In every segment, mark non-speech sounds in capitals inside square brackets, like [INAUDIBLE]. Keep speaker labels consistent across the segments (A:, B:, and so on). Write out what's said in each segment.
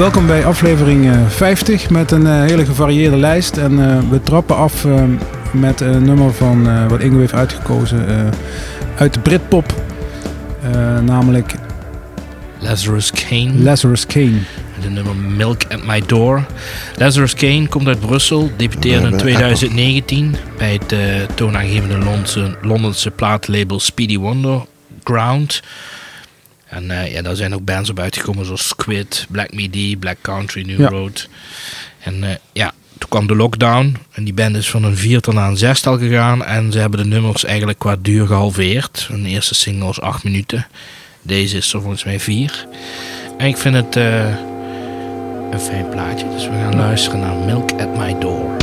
A: welkom bij aflevering eh, 50 met een eh, hele gevarieerde lijst. En eh, we trappen af eh, met een nummer van eh, wat Ingo heeft uitgekozen eh, uit de Britpop. Eh, namelijk
B: Lazarus Kane.
A: Lazarus Kane.
B: de nummer Milk at My Door. Lazarus Kane komt uit Brussel, debuteerde in
C: Bij- bij
B: 2019 bij het eh, toonaangevende Londense, Londense plaatlabel Speedy Wonder Ground. En eh, ja, daar zijn ook bands op uitgekomen zoals Squid, Black Midi, Black Country, New
A: Ja.
B: Road. En eh, ja, toen kwam de lockdown en die band is van een viertal naar een zestal gegaan. En ze hebben de nummers eigenlijk qua duur gehalveerd. Een eerste single is acht minuten. Deze is er volgens mij vier. En ik vind het eh, een fijn plaatje. Dus we gaan luisteren naar Milk at My Door.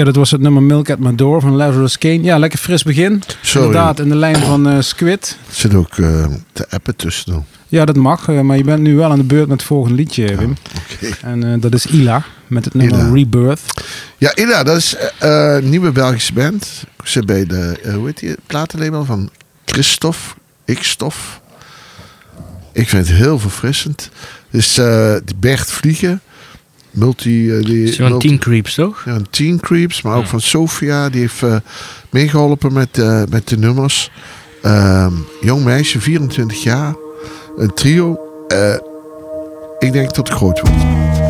A: Ja, dat was het nummer Milk at My Door van Lazarus Kane. Ja, lekker fris begin.
C: Sorry.
A: Inderdaad, in de lijn van eh, Squid.
C: Er zit ook eh de appen tussen dan.
A: Ja, dat mag. eh, maar je bent nu wel aan de beurt met het volgende liedje, Wim. En dat is Ila met het nummer
C: Ila.
A: Rebirth.
C: Ja, Ila, dat is een nieuwe Belgische band. Ik zit bij de, hoe heet die, platenlabel van Christophe, Xtof. Ik vind het heel verfrissend. Dus die Bert Vliegen, multi... die, multi-
B: Teen Creeps, toch?
C: Ja, een Teen Creeps, maar ook
B: Ja.
C: van Sofia. Die heeft eh, meegeholpen met, eh, met de nummers. Ehm, jong meisje, 24 jaar. Een trio. Ik denk dat het groot wordt.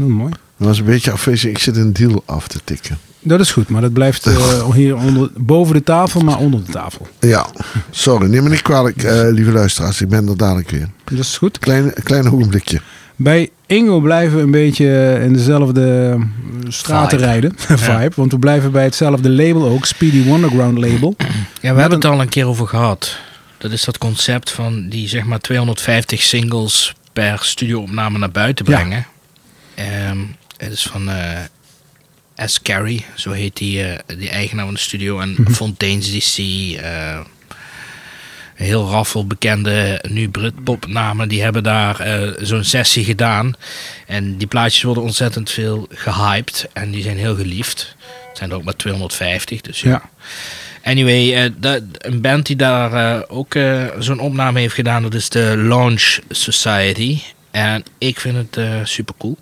A: Heel mooi.
C: Dat was een beetje afwezig. Ik zit een deal af te tikken.
A: Dat is goed, maar dat blijft eh, [LAUGHS] hier onder, boven de tafel, maar onder de tafel.
C: Ja, sorry. Neem me niet kwalijk, eh, lieve luisteraars. Ik ben er dadelijk weer.
A: Dat is goed.
C: Klein, klein ogenblikje.
A: Bij Ingo blijven we een beetje in dezelfde eh, straten
D: Vibe.
A: rijden. [LAUGHS] [LAUGHS] Vibe. Want we blijven bij hetzelfde label ook. Speedy Wonderground label.
D: Ja, we hebben het al een keer over gehad. Dat is dat concept van die zeg maar 250 singles per studioopname naar buiten
A: Ja.
D: Ehm, het is van eh S. Carey, zo heet die, eh, die eigenaar van de studio. En
A: Mhm.
D: Fontaine's DC. eh, een heel raffel bekende nu Britpop namen. Die hebben daar zo'n sessie gedaan. En die plaatjes worden ontzettend veel gehyped. En die zijn heel geliefd. Het zijn er ook maar 250. Dus ja.
A: Ja.
D: Anyway, dat- een band die daar ook zo'n opname heeft gedaan, dat is de Launch Society. En ik vind het super cool.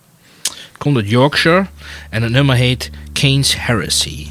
D: Komt uit Yorkshire en het nummer heet Kane's Heresy.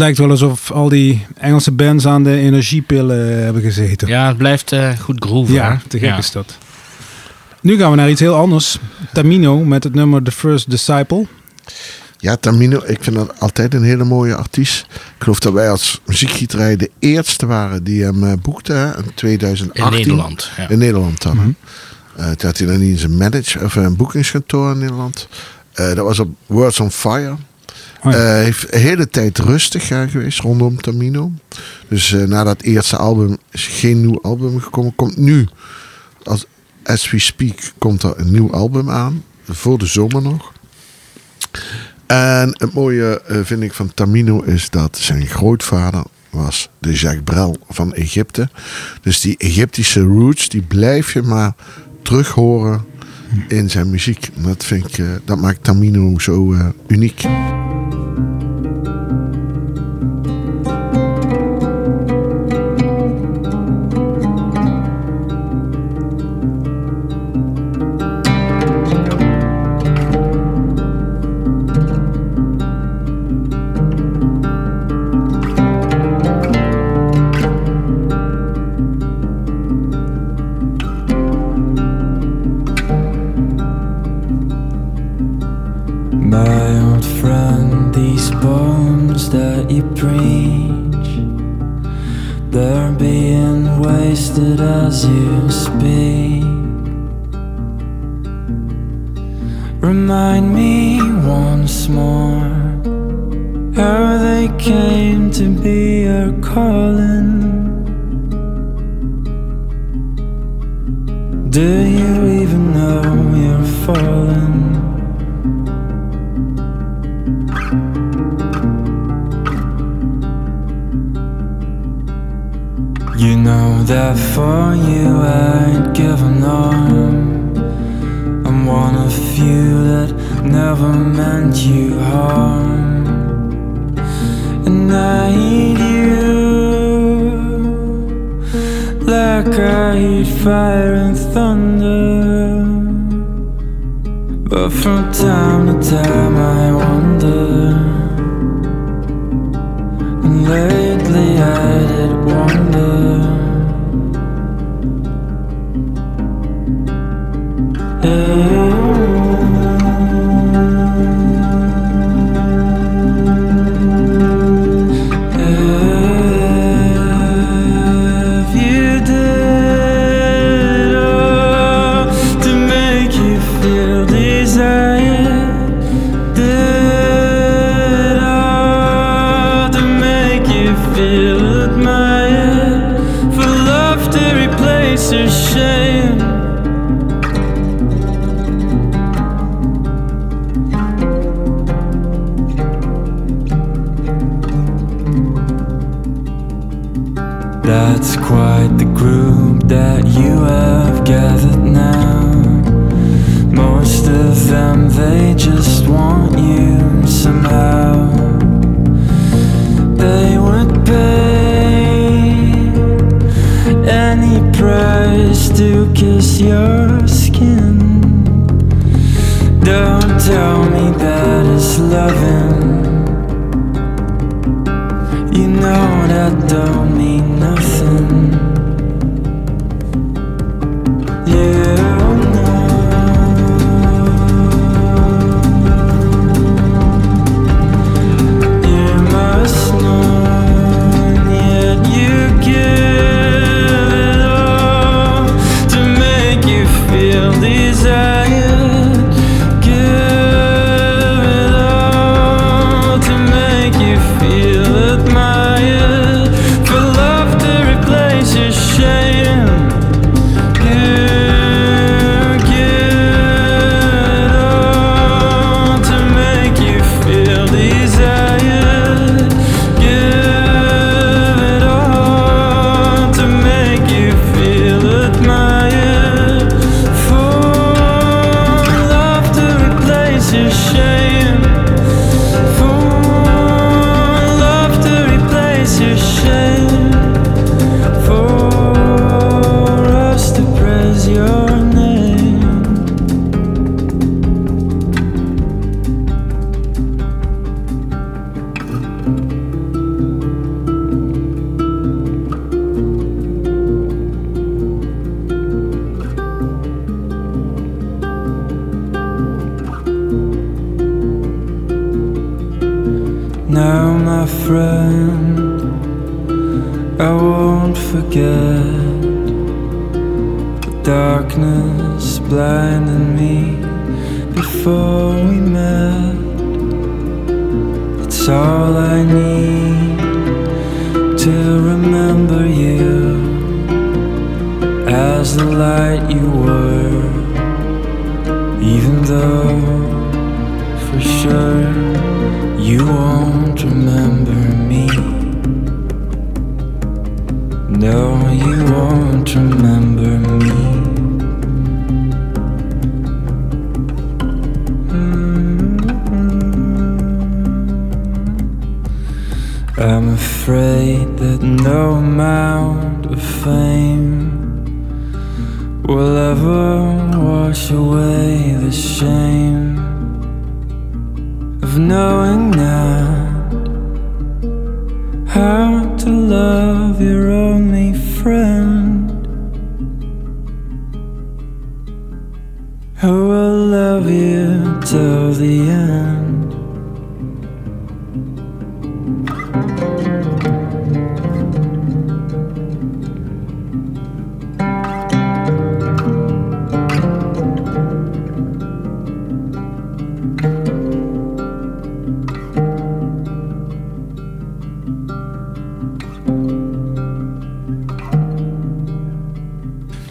A: Lijkt wel alsof al die Engelse bands aan de energiepillen hebben gezeten.
D: Ja, het blijft eh, goed groeven.
A: Ja,
D: hè?
A: te gek
D: Ja.
A: is dat. Nu gaan we naar iets heel anders. Tamino met het nummer The First Disciple.
C: Ja, Tamino, ik vind dat altijd een hele mooie artiest. Ik geloof dat wij als muziekgieterij de eerste waren die hem eh, boekten hè, in 2018.
D: In Nederland. Ja.
C: In Nederland dan. Eh, toen had hij dan niet eens een manage of een boekingskantoor in Nederland. Eh, dat was op Words on Fire.
A: Oh ja.
C: Eh, heeft de hele tijd rustig geweest rondom Tamino. Dus eh, na dat eerste album is geen nieuw album gekomen. Komt nu, als, as we speak, komt er een nieuw album aan. Voor de zomer nog. En het mooie eh, vind ik van Tamino is dat zijn grootvader was de Jacques Brel van Egypte. Dus die Egyptische roots, die blijf je maar terug horen in zijn muziek. Dat, vind ik, dat maakt Tamino zo uniek.
E: Never meant you harm. And I heed you like I heed fire and thunder. But from time to time I wonder. And lately I did wonder. If your skin. Don't tell me that it's loving. You know that don't mean nothing. Blinded me before we met. It's all I need to remember you as the light you were, even though for sure you won't remember me. No, you won't remember me. Afraid that no amount of fame will ever wash away the shame of knowing not how to love your only friend who will love you till the end.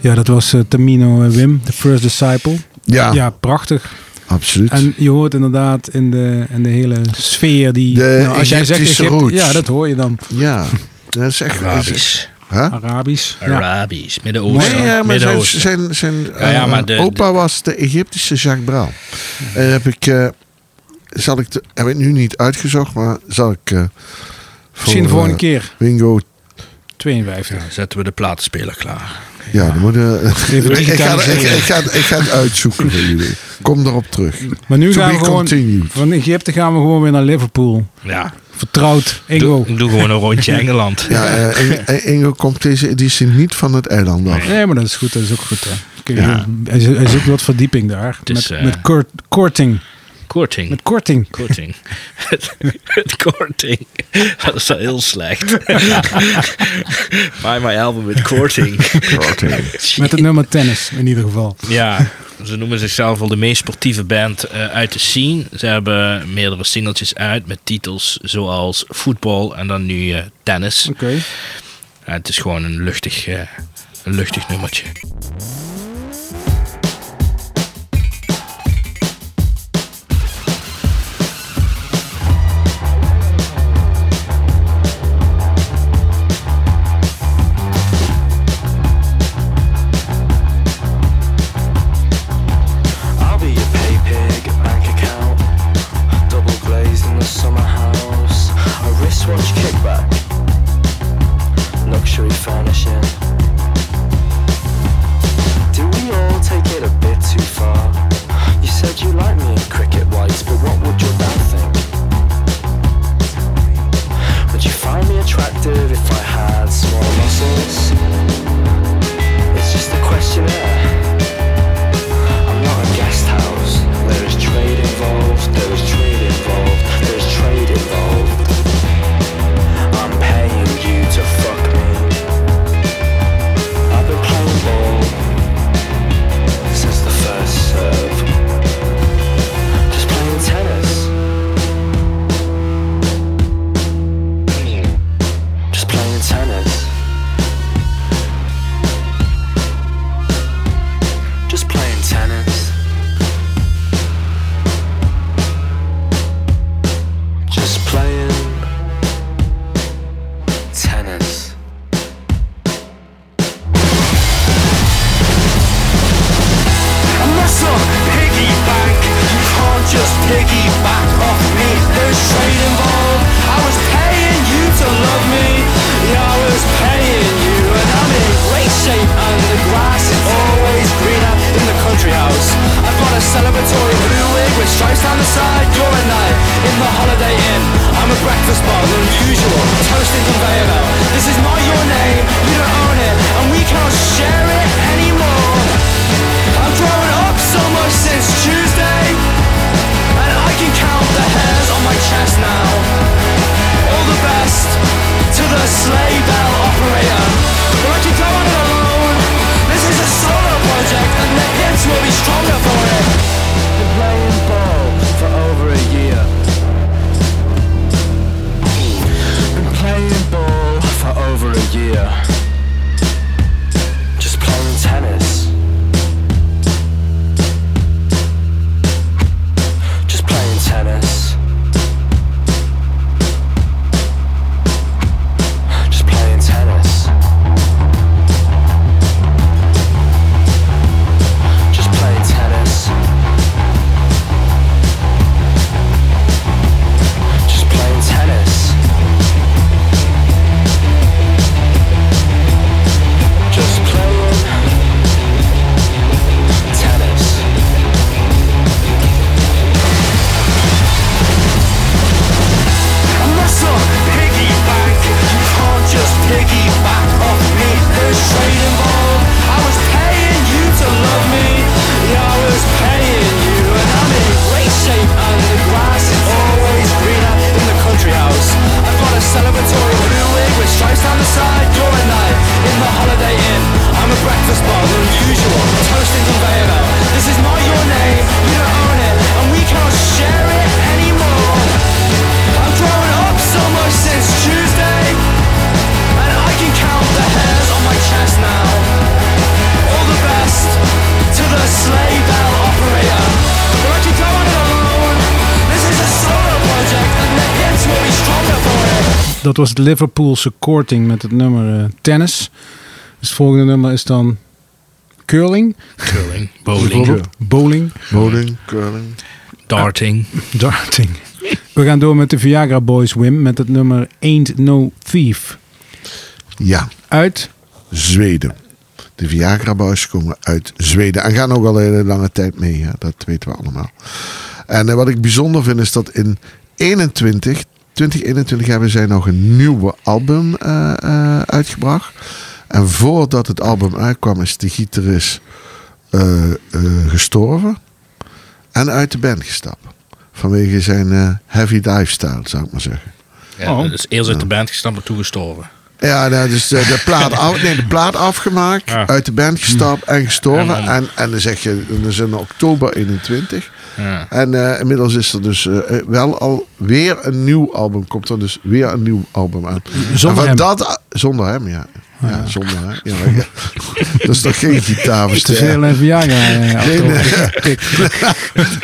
A: Ja, dat was eh, Tamino Wim, The First Disciple.
C: Ja,
A: Ja, prachtig.
C: absoluut.
A: En je hoort inderdaad in de, in de hele sfeer die...
C: De
A: nou, als jij zegt Egypte-. Ja, dat hoor je dan.
C: ja, dat is echt...
F: Arabisch.
C: Huh?
A: Arabisch. Ja.
F: Arabisch. Midden-Oosten.
C: Nee, ja, maar zijn,
F: Midden-Oosten.
C: zijn, zijn
F: Ja, ja,
C: eh,
F: maar de-
C: opa was de Egyptische Jacques Brel. En heb ik, eh, zal ik, de, heb ik nu niet uitgezocht, maar zal ik eh,
A: Misschien de
C: voor,
A: volgende
C: eh,
A: keer.
C: Bingo,
A: 52.
F: Dan zetten we de platenspeler klaar.
C: Ja, dan moeten we-
A: Even
C: ik, ga, ik, ga, ik ga het uitzoeken voor jullie. Kom erop terug.
A: Maar nu
C: To
A: gaan we gewoon...
C: continued.
A: Van Egypte gaan we gewoon weer naar Liverpool.
F: Ja.
A: Vertrouwd. Ingo.
F: Doe, doe gewoon een [LAUGHS] rondje Engeland.
C: Ja, eh, [LAUGHS] eh, Ingo komt deze editie niet van het eiland af.
A: Nee, maar dat is goed. Dat is ook goed. Hè.
C: Ja.
A: Hij, zo- hij zoekt wat verdieping daar.
F: Is,
A: met,
F: eh,
A: met kort, korting.
F: Korting.
A: Met korting.
F: Korting. [LAUGHS] Het korting. Dat is wel heel slecht. Buy my album with korting.
A: Met het nummer tennis in ieder geval.
F: Ja, ze noemen zichzelf wel de meest sportieve band eh, uit de scene. Ze hebben meerdere singeltjes uit met titels zoals voetbal en dan nu eh, tennis.
A: Oké.
F: Het is gewoon een luchtig, eh, een luchtig nummertje.
A: Dat was het Liverpoolse Courting met het nummer eh, Tennis. Dus het volgende nummer is dan Curling.
D: Curling, [LAUGHS] bowling?
A: Bowling.
C: Bowling, curling.
D: darting. [LAUGHS]
A: Darting. We gaan door met de Viagra Boys Wim met het nummer Ain't No Thief.
C: Ja,
A: Uit
C: Zweden. De Viagra Boys komen uit Zweden. En gaan ook al een hele lange tijd mee. Hè? Dat weten we allemaal. En eh, wat ik bijzonder vind is dat in 21, 2021 hebben zij nog een nieuwe album eh, eh, uitgebracht. En voordat het album uitkwam is de gitarist eh, eh, gestorven. En uit de band gestapt. Vanwege zijn eh, heavy dive style, zou ik maar zeggen.
D: Ja,
A: Oh.
D: Dus eerst uit de band gestapt en toegestorven.
C: Ja, nou, dus de, de, plaat af, nee, de plaat afgemaakt,
D: Ja.
C: uit de band gestapt en gestorven.
D: En
C: En,
D: dan-
C: en, dan zeg je, dat is in oktober 21.
D: Ja.
C: En eh, inmiddels is er dus eh, eh, wel al weer een nieuw album. Komt er dus weer een nieuw album aan.
A: Zonder
C: En van
A: hem.
C: Dat, zonder hem, ja. Ja, zonder hem. Ja, ja. [LAUGHS] dat is toch geen
A: te veel
C: gitaarversterker?
A: eh, Viagra. eh,
C: Geen. [LAUGHS]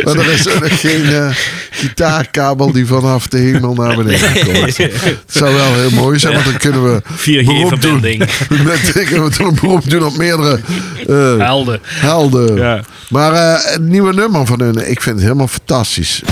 C: Maar er is ook geen eh, gitaarkabel die vanaf de hemel naar beneden komt. Het zou wel heel mooi zijn, want dan kunnen we [LAUGHS]
D: 4G-verbinding.
C: Met, kunnen we dan een beroep doen op meerdere eh,
D: Helden.
C: helden.
D: Ja.
C: Maar eh, het nieuwe nummer van hun, ik vind het helemaal fantastisch.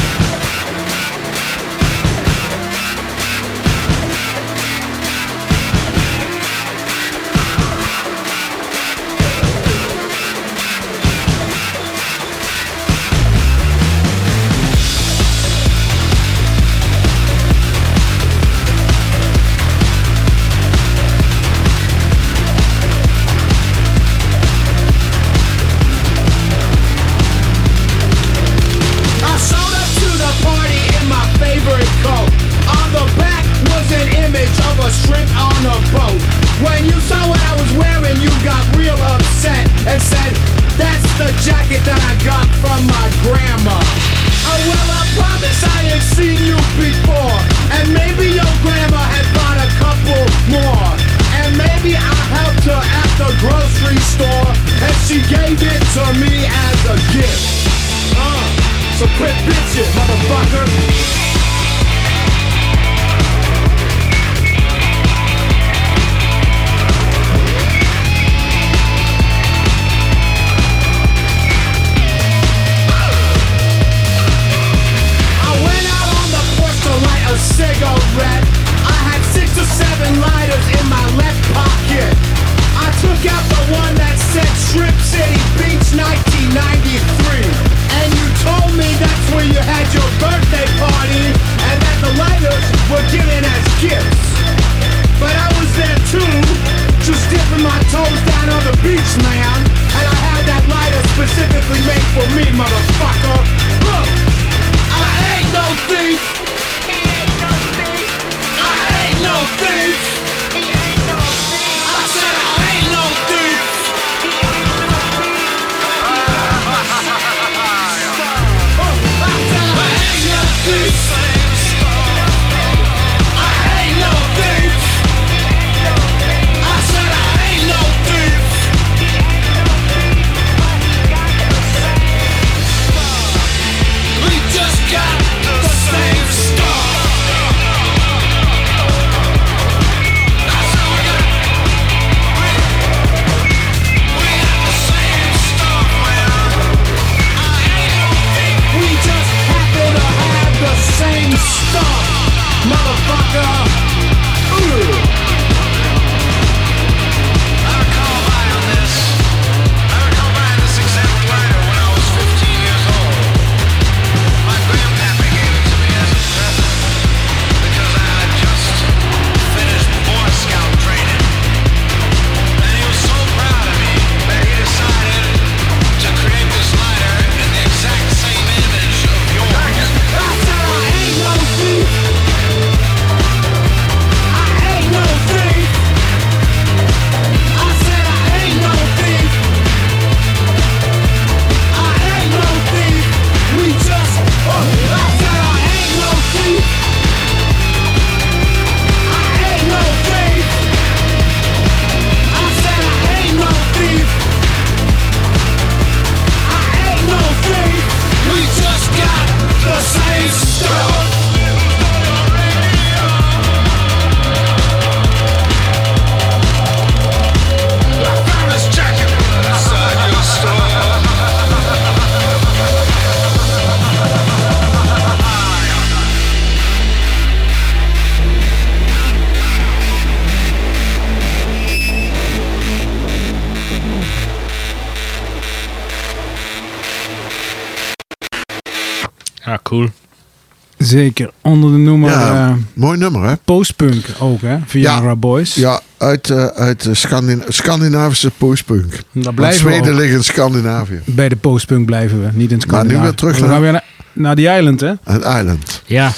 A: Zeker. Onder de noemer
C: Ja,
A: eh,
C: mooi nummer, hè?
A: postpunk ook, hè? Viagra Boys.
C: Ja, uit, eh, uit de Scandina- Scandinavische postpunk.
A: Daar
C: Want
A: blijven we
C: Zweden ligt in Scandinavië.
A: Bij de postpunk blijven we, niet in
C: Maar nu
A: Scandinavië.
C: weer terug
A: We
C: naar-
A: gaan weer naar, die island, hè?
C: Het eiland.
D: Ja.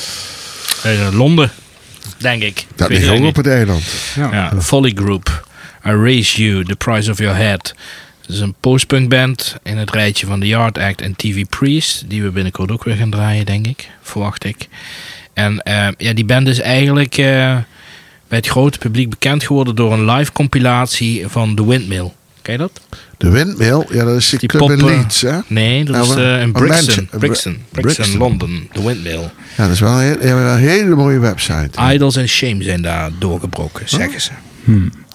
D: Eh, Londen, denk ik.
C: Dat ligt ook op het eiland.
A: Ja.
D: Ja, Folly Group. I Raise You, The Price of Your Head. Het is een postpunk band in het rijtje van The Yard Act en TV Priest. Die we binnenkort ook weer gaan draaien, denk ik. Verwacht ik. En eh, ja, die band is eigenlijk eh, bij het grote publiek bekend geworden door een live compilatie van The Windmill. Ken je dat?
C: De Windmill, ja, dat is die,
D: Die
C: club in
D: pop,
C: Leeds, hè?
D: Nee, dat is eh, in
C: een
D: Brixton. Brixton. Brixton,
C: Brixton.
D: Londen. The Windmill.
C: Ja, dat is wel een, heel- een hele mooie website.
D: Idols en Shame zijn daar doorgebroken, zeggen ze.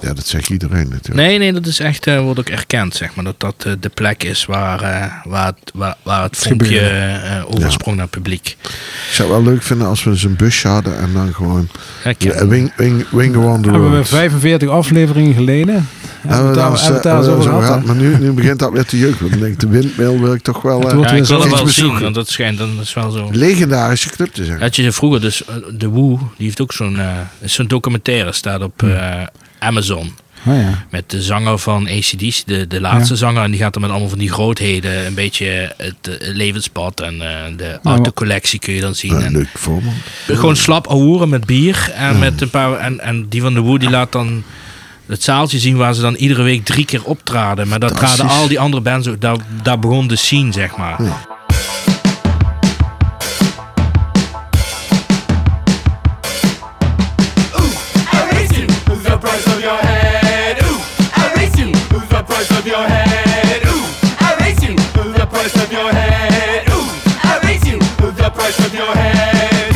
C: Ja, dat zegt iedereen natuurlijk.
D: Nee, nee, dat is echt, eh, wordt ook erkend, zeg maar. Dat dat eh, de plek is waar, eh, waar, het, waar, waar het vonkje eh, oversprong naar het publiek.
C: Ik zou het wel leuk vinden als we dus een busje hadden en dan gewoon ja, wing, wing, wing around the
A: Hebben we
C: world.
A: 45 afleveringen geleden? Hebben we het daar-
C: eens,
A: hebben daar eens over
C: zo
A: gehad?
C: Maar nu, nu begint dat weer te jeuken. Dan denk ik, de windmill wil ik toch wel...
A: Het
C: eh,
A: wordt
D: Ja, ik wil het wel zien,
C: bezoeken.
D: want dat schijnt, dat is wel zo.
C: legendarische club te zijn.
D: Dat je vroeger, dus de Woo, die heeft ook zo'n zo'n documentaire, staat op eh, Amazon.
A: Oh, ja.
D: Met de zanger van ACDC, de, de laatste
A: Ja.
D: zanger. En die gaat dan met allemaal van die grootheden een beetje het eh, levenspad en eh, de
A: maar-
D: autocollectie kun je dan zien.
C: Ja,
D: En
C: leuk.
D: Gewoon slap ahoeren met bier. En, met een paar, en, en die van de Woe die laat dan het zaaltje zien waar ze dan iedere week drie keer optraden. Maar daar traden al die andere bands ook. Daar, daar begon de scene, zeg maar.
B: Of your head. Ooh, I raise you the price of your head. Ooh, I raise you the price of your head.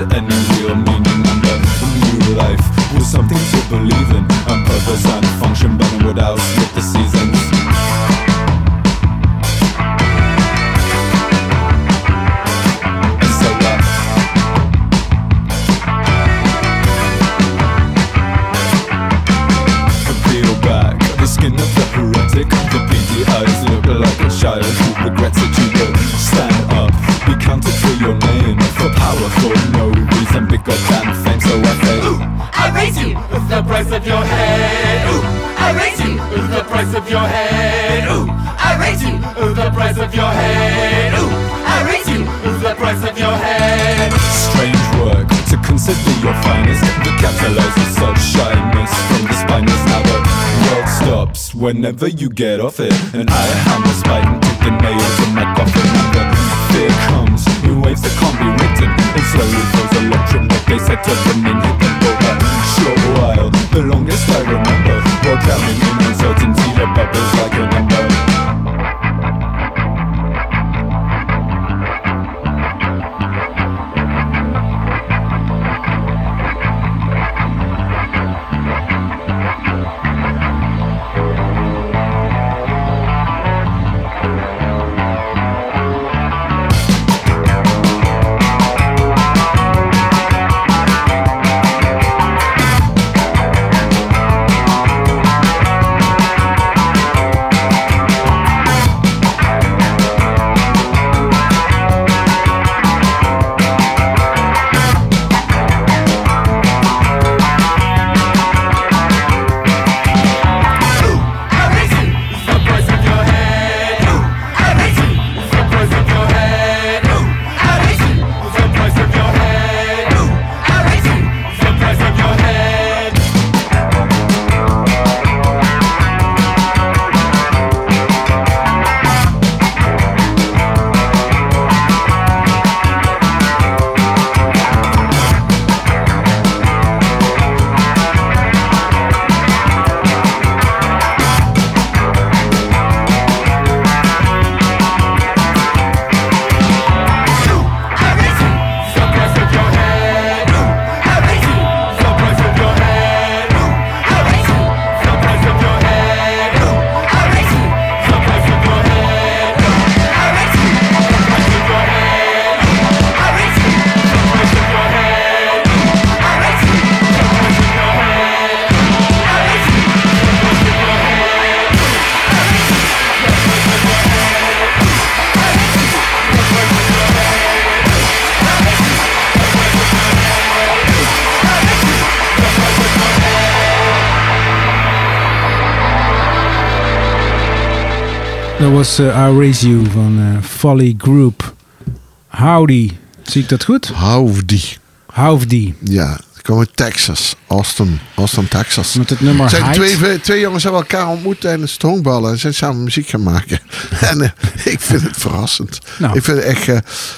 G: Any real meaning new life something to believe in and purpose and whenever you get off it. And I hammer spite into the nails in my coffin. And the fear comes. In waves that can't be written. It slowly flows electric like they said to the
A: Dat was eh, I Raise You van eh, Folly Group. Howdy. Zie ik dat goed?
C: Howdy.
A: Howdy.
C: Ja, ik kom uit Texas. Austin. Austin, Texas.
A: Met het nummer
C: Zijn twee, twee jongens hebben elkaar ontmoet tijdens het honkballen en zijn samen muziek gaan maken. [LAUGHS] en eh, ik vind het verrassend.
A: Nou.
C: Ik vind het echt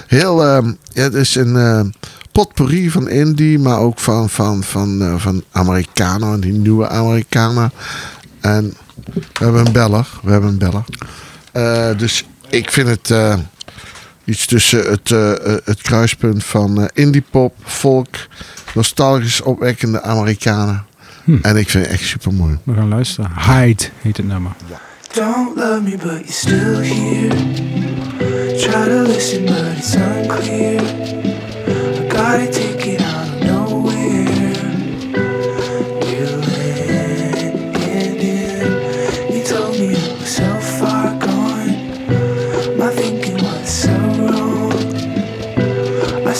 C: heel. ehm, ja, het is een potpourri van indie, maar ook van, van, van, van Amerikanen, die nieuwe Amerikanen. En we hebben een beller. We hebben een beller. Eh, dus ik vind het eh, iets tussen het, eh, het kruispunt van eh, indie pop, folk, nostalgisch opwekkende Amerikanen. En ik vind het echt super mooi.
A: We gaan luisteren. Hide heet het nummer.
H: Don't love me, but you're still here. Try to listen, but it's unclear. I got a ticket out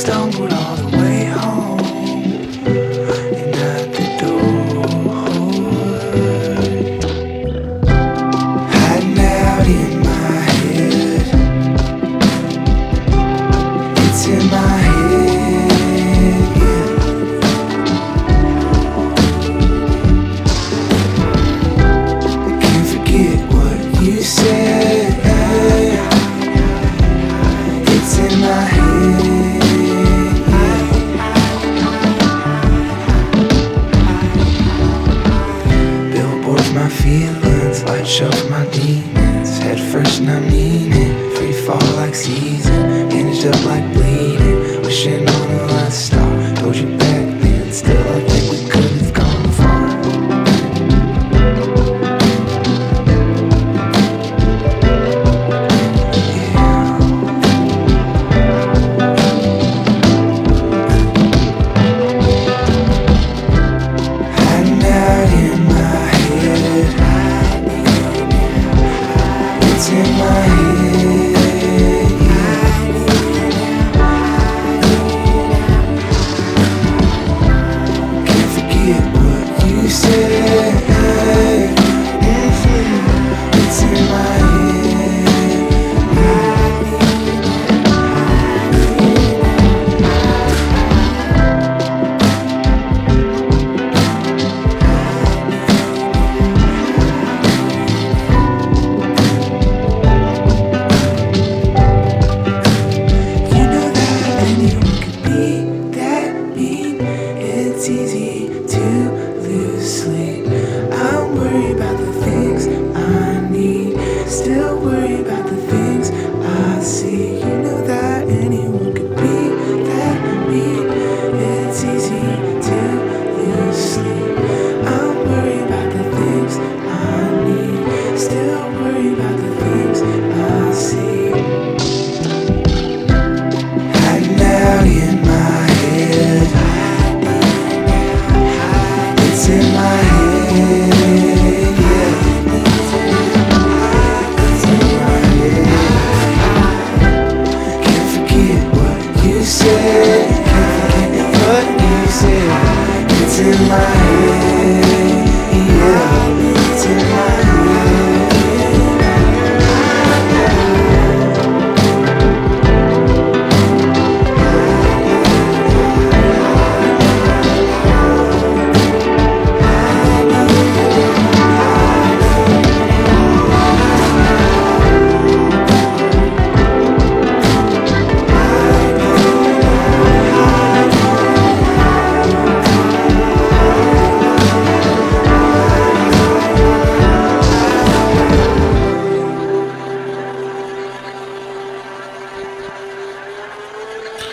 H: stumbled on. My demons. Head first, and I mean it. Free fall like season, hinged up like bleeding. Wishing on a last star. Told you back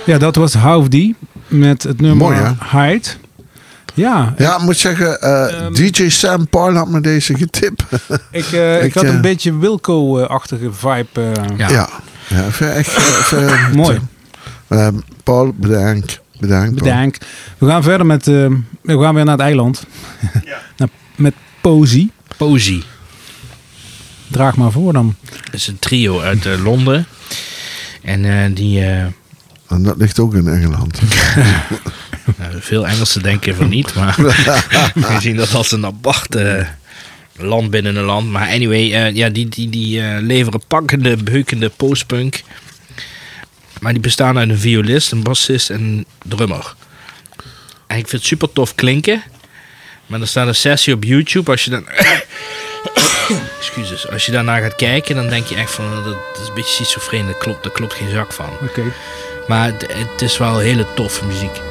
A: Ja, dat was Howdy met het nummer
C: Mooi,
A: Hide. Ja,
C: Ja, ik moet zeggen, eh, DJ Sam Paul had me deze getipt. [LAUGHS]
A: ik, eh, ik
C: ik,
A: had
C: eh,
A: een beetje Wilco-achtige vibe. eh,
D: Ja.
C: ja. ja, echt, [LAUGHS]
A: Mooi.
C: Eh, Paul, bedankt. Bedankt. Paul.
A: Bedankt. We gaan verder met... eh, we gaan weer naar het eiland. [LAUGHS] Naar- met Posy.
D: Posy.
A: Draag maar voor dan.
D: Dat is een trio uit eh, Londen. En eh, die... eh,
C: En dat ligt ook in Engeland. [LAUGHS]
D: nou, veel Engelsen denken van niet, maar [LAUGHS] we zien dat als een aparte land binnen een land. Maar anyway, eh, ja, die, die, die eh, leveren pakkende, beukende postpunk. Maar die bestaan uit een violist, een bassist en een drummer. En ik vind het super tof klinken. Maar er staat een sessie op YouTube. Als je dan. [COUGHS] Excuses. Als je daarna gaat kijken, dan denk je echt van. Dat, dat is een beetje schizofreen. Daar klopt, daar klopt geen zak van.
A: Oké.
D: Maar het, is wel hele toffe muziek.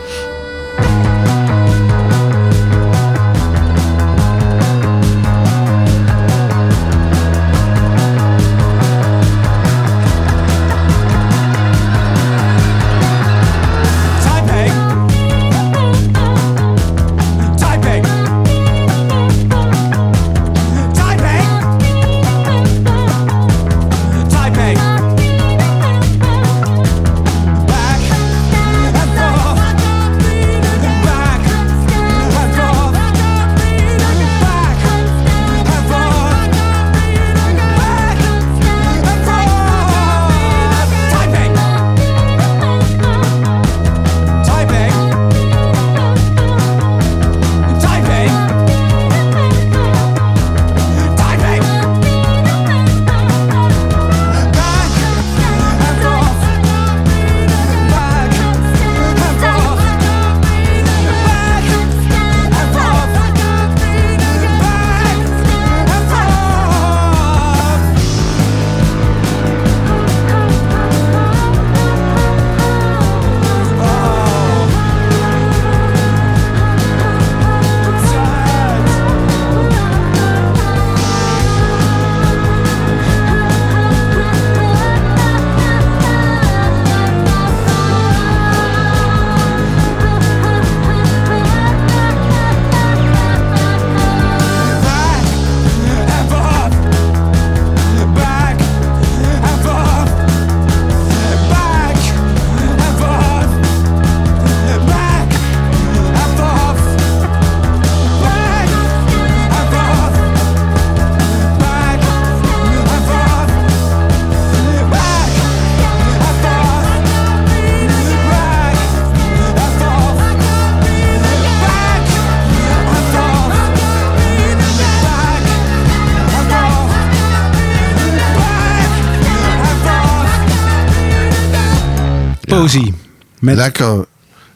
A: Met
C: Lekker,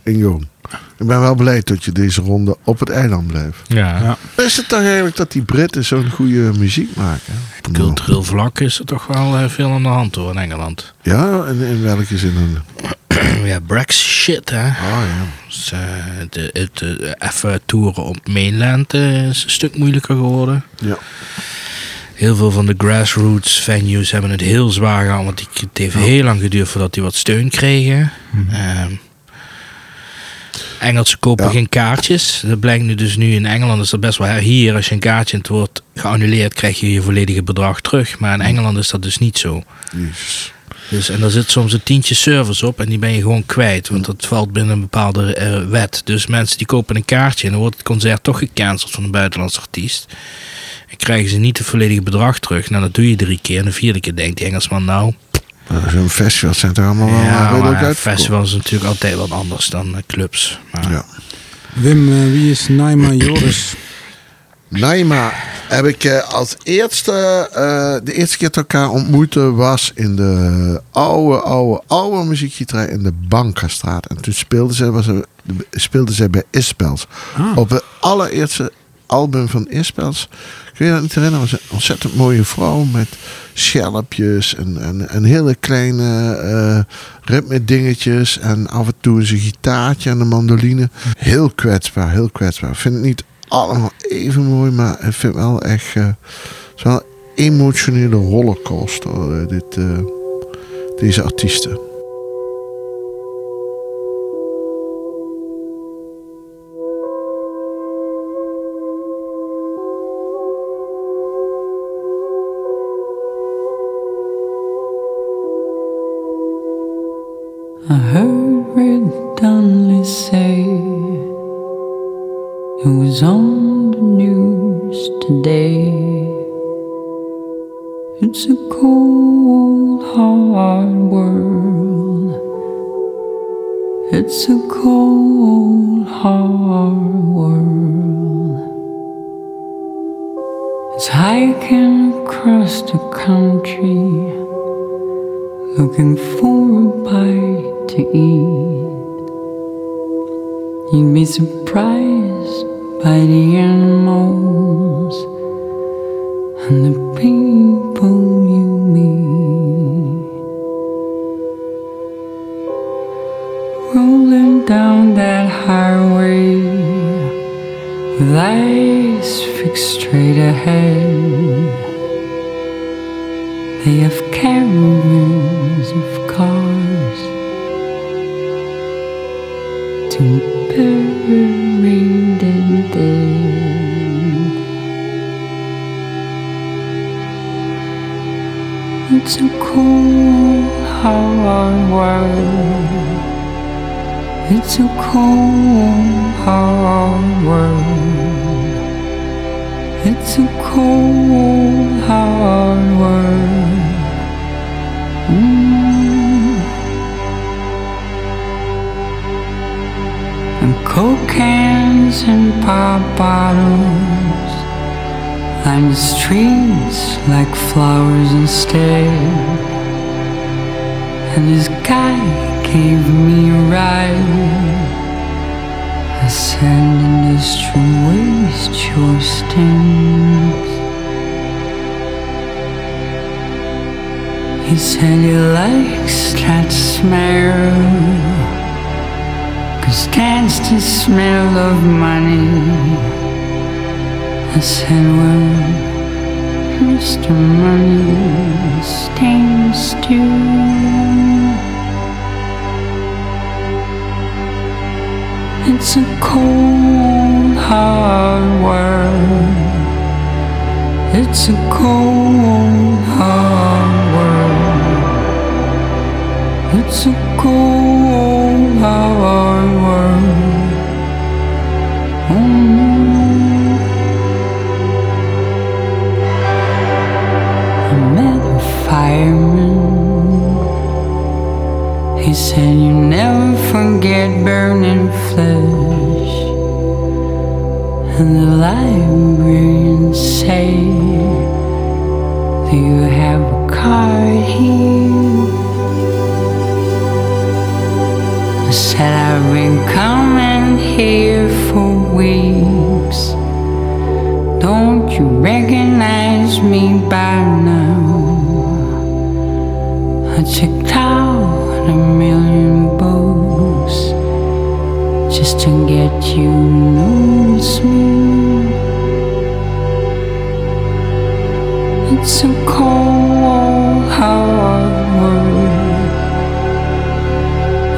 C: Ingo. Ik ben wel blij dat je deze ronde op het eiland blijft.
D: Ja.
A: Ja.
C: Is het toch eigenlijk dat die Britten zo'n goede muziek maken?
D: Cultureel vlak is er toch wel eh, veel aan de hand hoor in Engeland.
C: Ja, en in welke zin dan? [CLEARS THROAT]
D: ja, Brexit hè.
C: Oh ja.
D: Dus, de, het eh, even toeren op mainland is een stuk moeilijker geworden.
C: Ja.
D: Heel veel van de grassroots venues hebben het heel zwaar gehad. Want het heeft heel lang geduurd voordat die wat steun kregen. Ehm, Engelsen kopen
C: Ja.
D: geen kaartjes. Dat blijkt nu dus nu in Engeland is dat best wel hier. Als je een kaartje het wordt geannuleerd, krijg je je volledige bedrag terug. Maar in Engeland is dat dus niet zo. Dus, en daar zit soms een tientje service op en die ben je gewoon kwijt. Want dat valt binnen een bepaalde eh, wet. Dus mensen die kopen een kaartje en dan wordt het concert toch gecanceld van een buitenlandse artiest. En krijgen ze niet het volledige bedrag terug. Nou, dat doe je drie keer. En de vierde keer denkt die Engelschman nou...
C: Nou, Zo'n festival zijn toch allemaal wel
D: ja,
C: redelijk
D: maar
C: uitverkocht.
D: festivals is natuurlijk altijd wat anders dan eh, clubs. Maar,
C: Ja.
A: Wim, eh, wie is Naima Joris?
C: Naima heb ik eh, als eerste, eh, de eerste keer dat elkaar ontmoeten was in de oude, oude, oude muziekgieterij in de Bankastraat. En toen speelde zij, was er, speelde zij bij Ispels.
A: Ah.
C: Op het allereerste album van Ispels. Kun je dat niet herinneren? Was een ontzettend mooie vrouw met schelpjes en, en, hele kleine eh ritme dingetjes. En af en toe een gitaartje en een mandoline. Heel kwetsbaar, heel kwetsbaar. Ik vind het niet allemaal even mooi, maar ik vind wel echt... het is wel een emotionele rollercoaster, eh, dit, deze artiesten.
I: Was on the news today. It's a cold, hard world. It's a cold, hard world. It's hiking across the country, looking for a bite to eat. You'd be surprised by the animals and the people you meet. Rolling down that highway with eyes fixed straight ahead. They have caravans of cars It's a cold, hard world. It's a cold, hard world. It's a cold, hard world. Mm. And coke cans and pop bottles line the streets like flowers instead. And this guy gave me a ride. Said, industrial waste your stinks. He said he likes that smell. Cause that's the smell of money. I said, well, Mr. Money stands still. It's a cold, hard world. It's a cold, hard world. It's a cold, hard world. Said, You never forget burning flesh. And the librarians say, Do you have a card here? I said, I've been coming here for weeks. Don't you recognize me by now? I checked out a million just to get you notice me. It's a cold.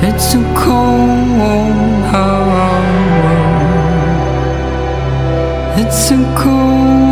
I: It's cold. It's a cold,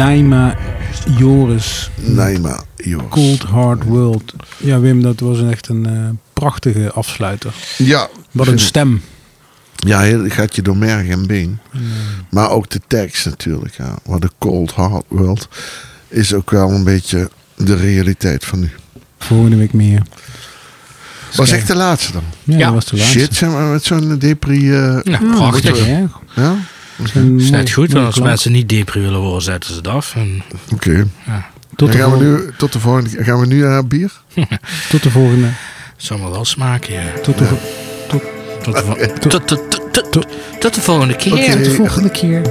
A: Naima Joris.
C: Naima, Joris.
A: Cold Hard World. Ja, Wim, dat was echt een eh, prachtige afsluiter.
C: Ja,
A: Wat een stem.
C: Ja, heel- gaat je door merg en been. Maar ook de tekst natuurlijk. Ja. Wat een cold hard world is ook wel een beetje de realiteit van nu.
A: Volgende week meer.
C: Was echt de laatste dan?
A: Ja,
D: Ja.
A: dat was de laatste.
C: Shit, zijn we met zo'n depri... eh,
D: Ja, prachtig.
C: ja?
A: Het is
D: net goed, want als
A: klank.
D: mensen niet depri willen worden, zetten ze het af. En,
C: Oké.
A: Tot,
C: Dan
A: de
C: gaan we nu tot de volgende Gaan we nu naar bier? [LAUGHS]
A: tot de volgende.
D: het zal me wel smaken, ja.
A: Tot de, [LAUGHS]
D: Tot tot, tot, tot, tot, tot de volgende keer.
A: Tot de volgende keer.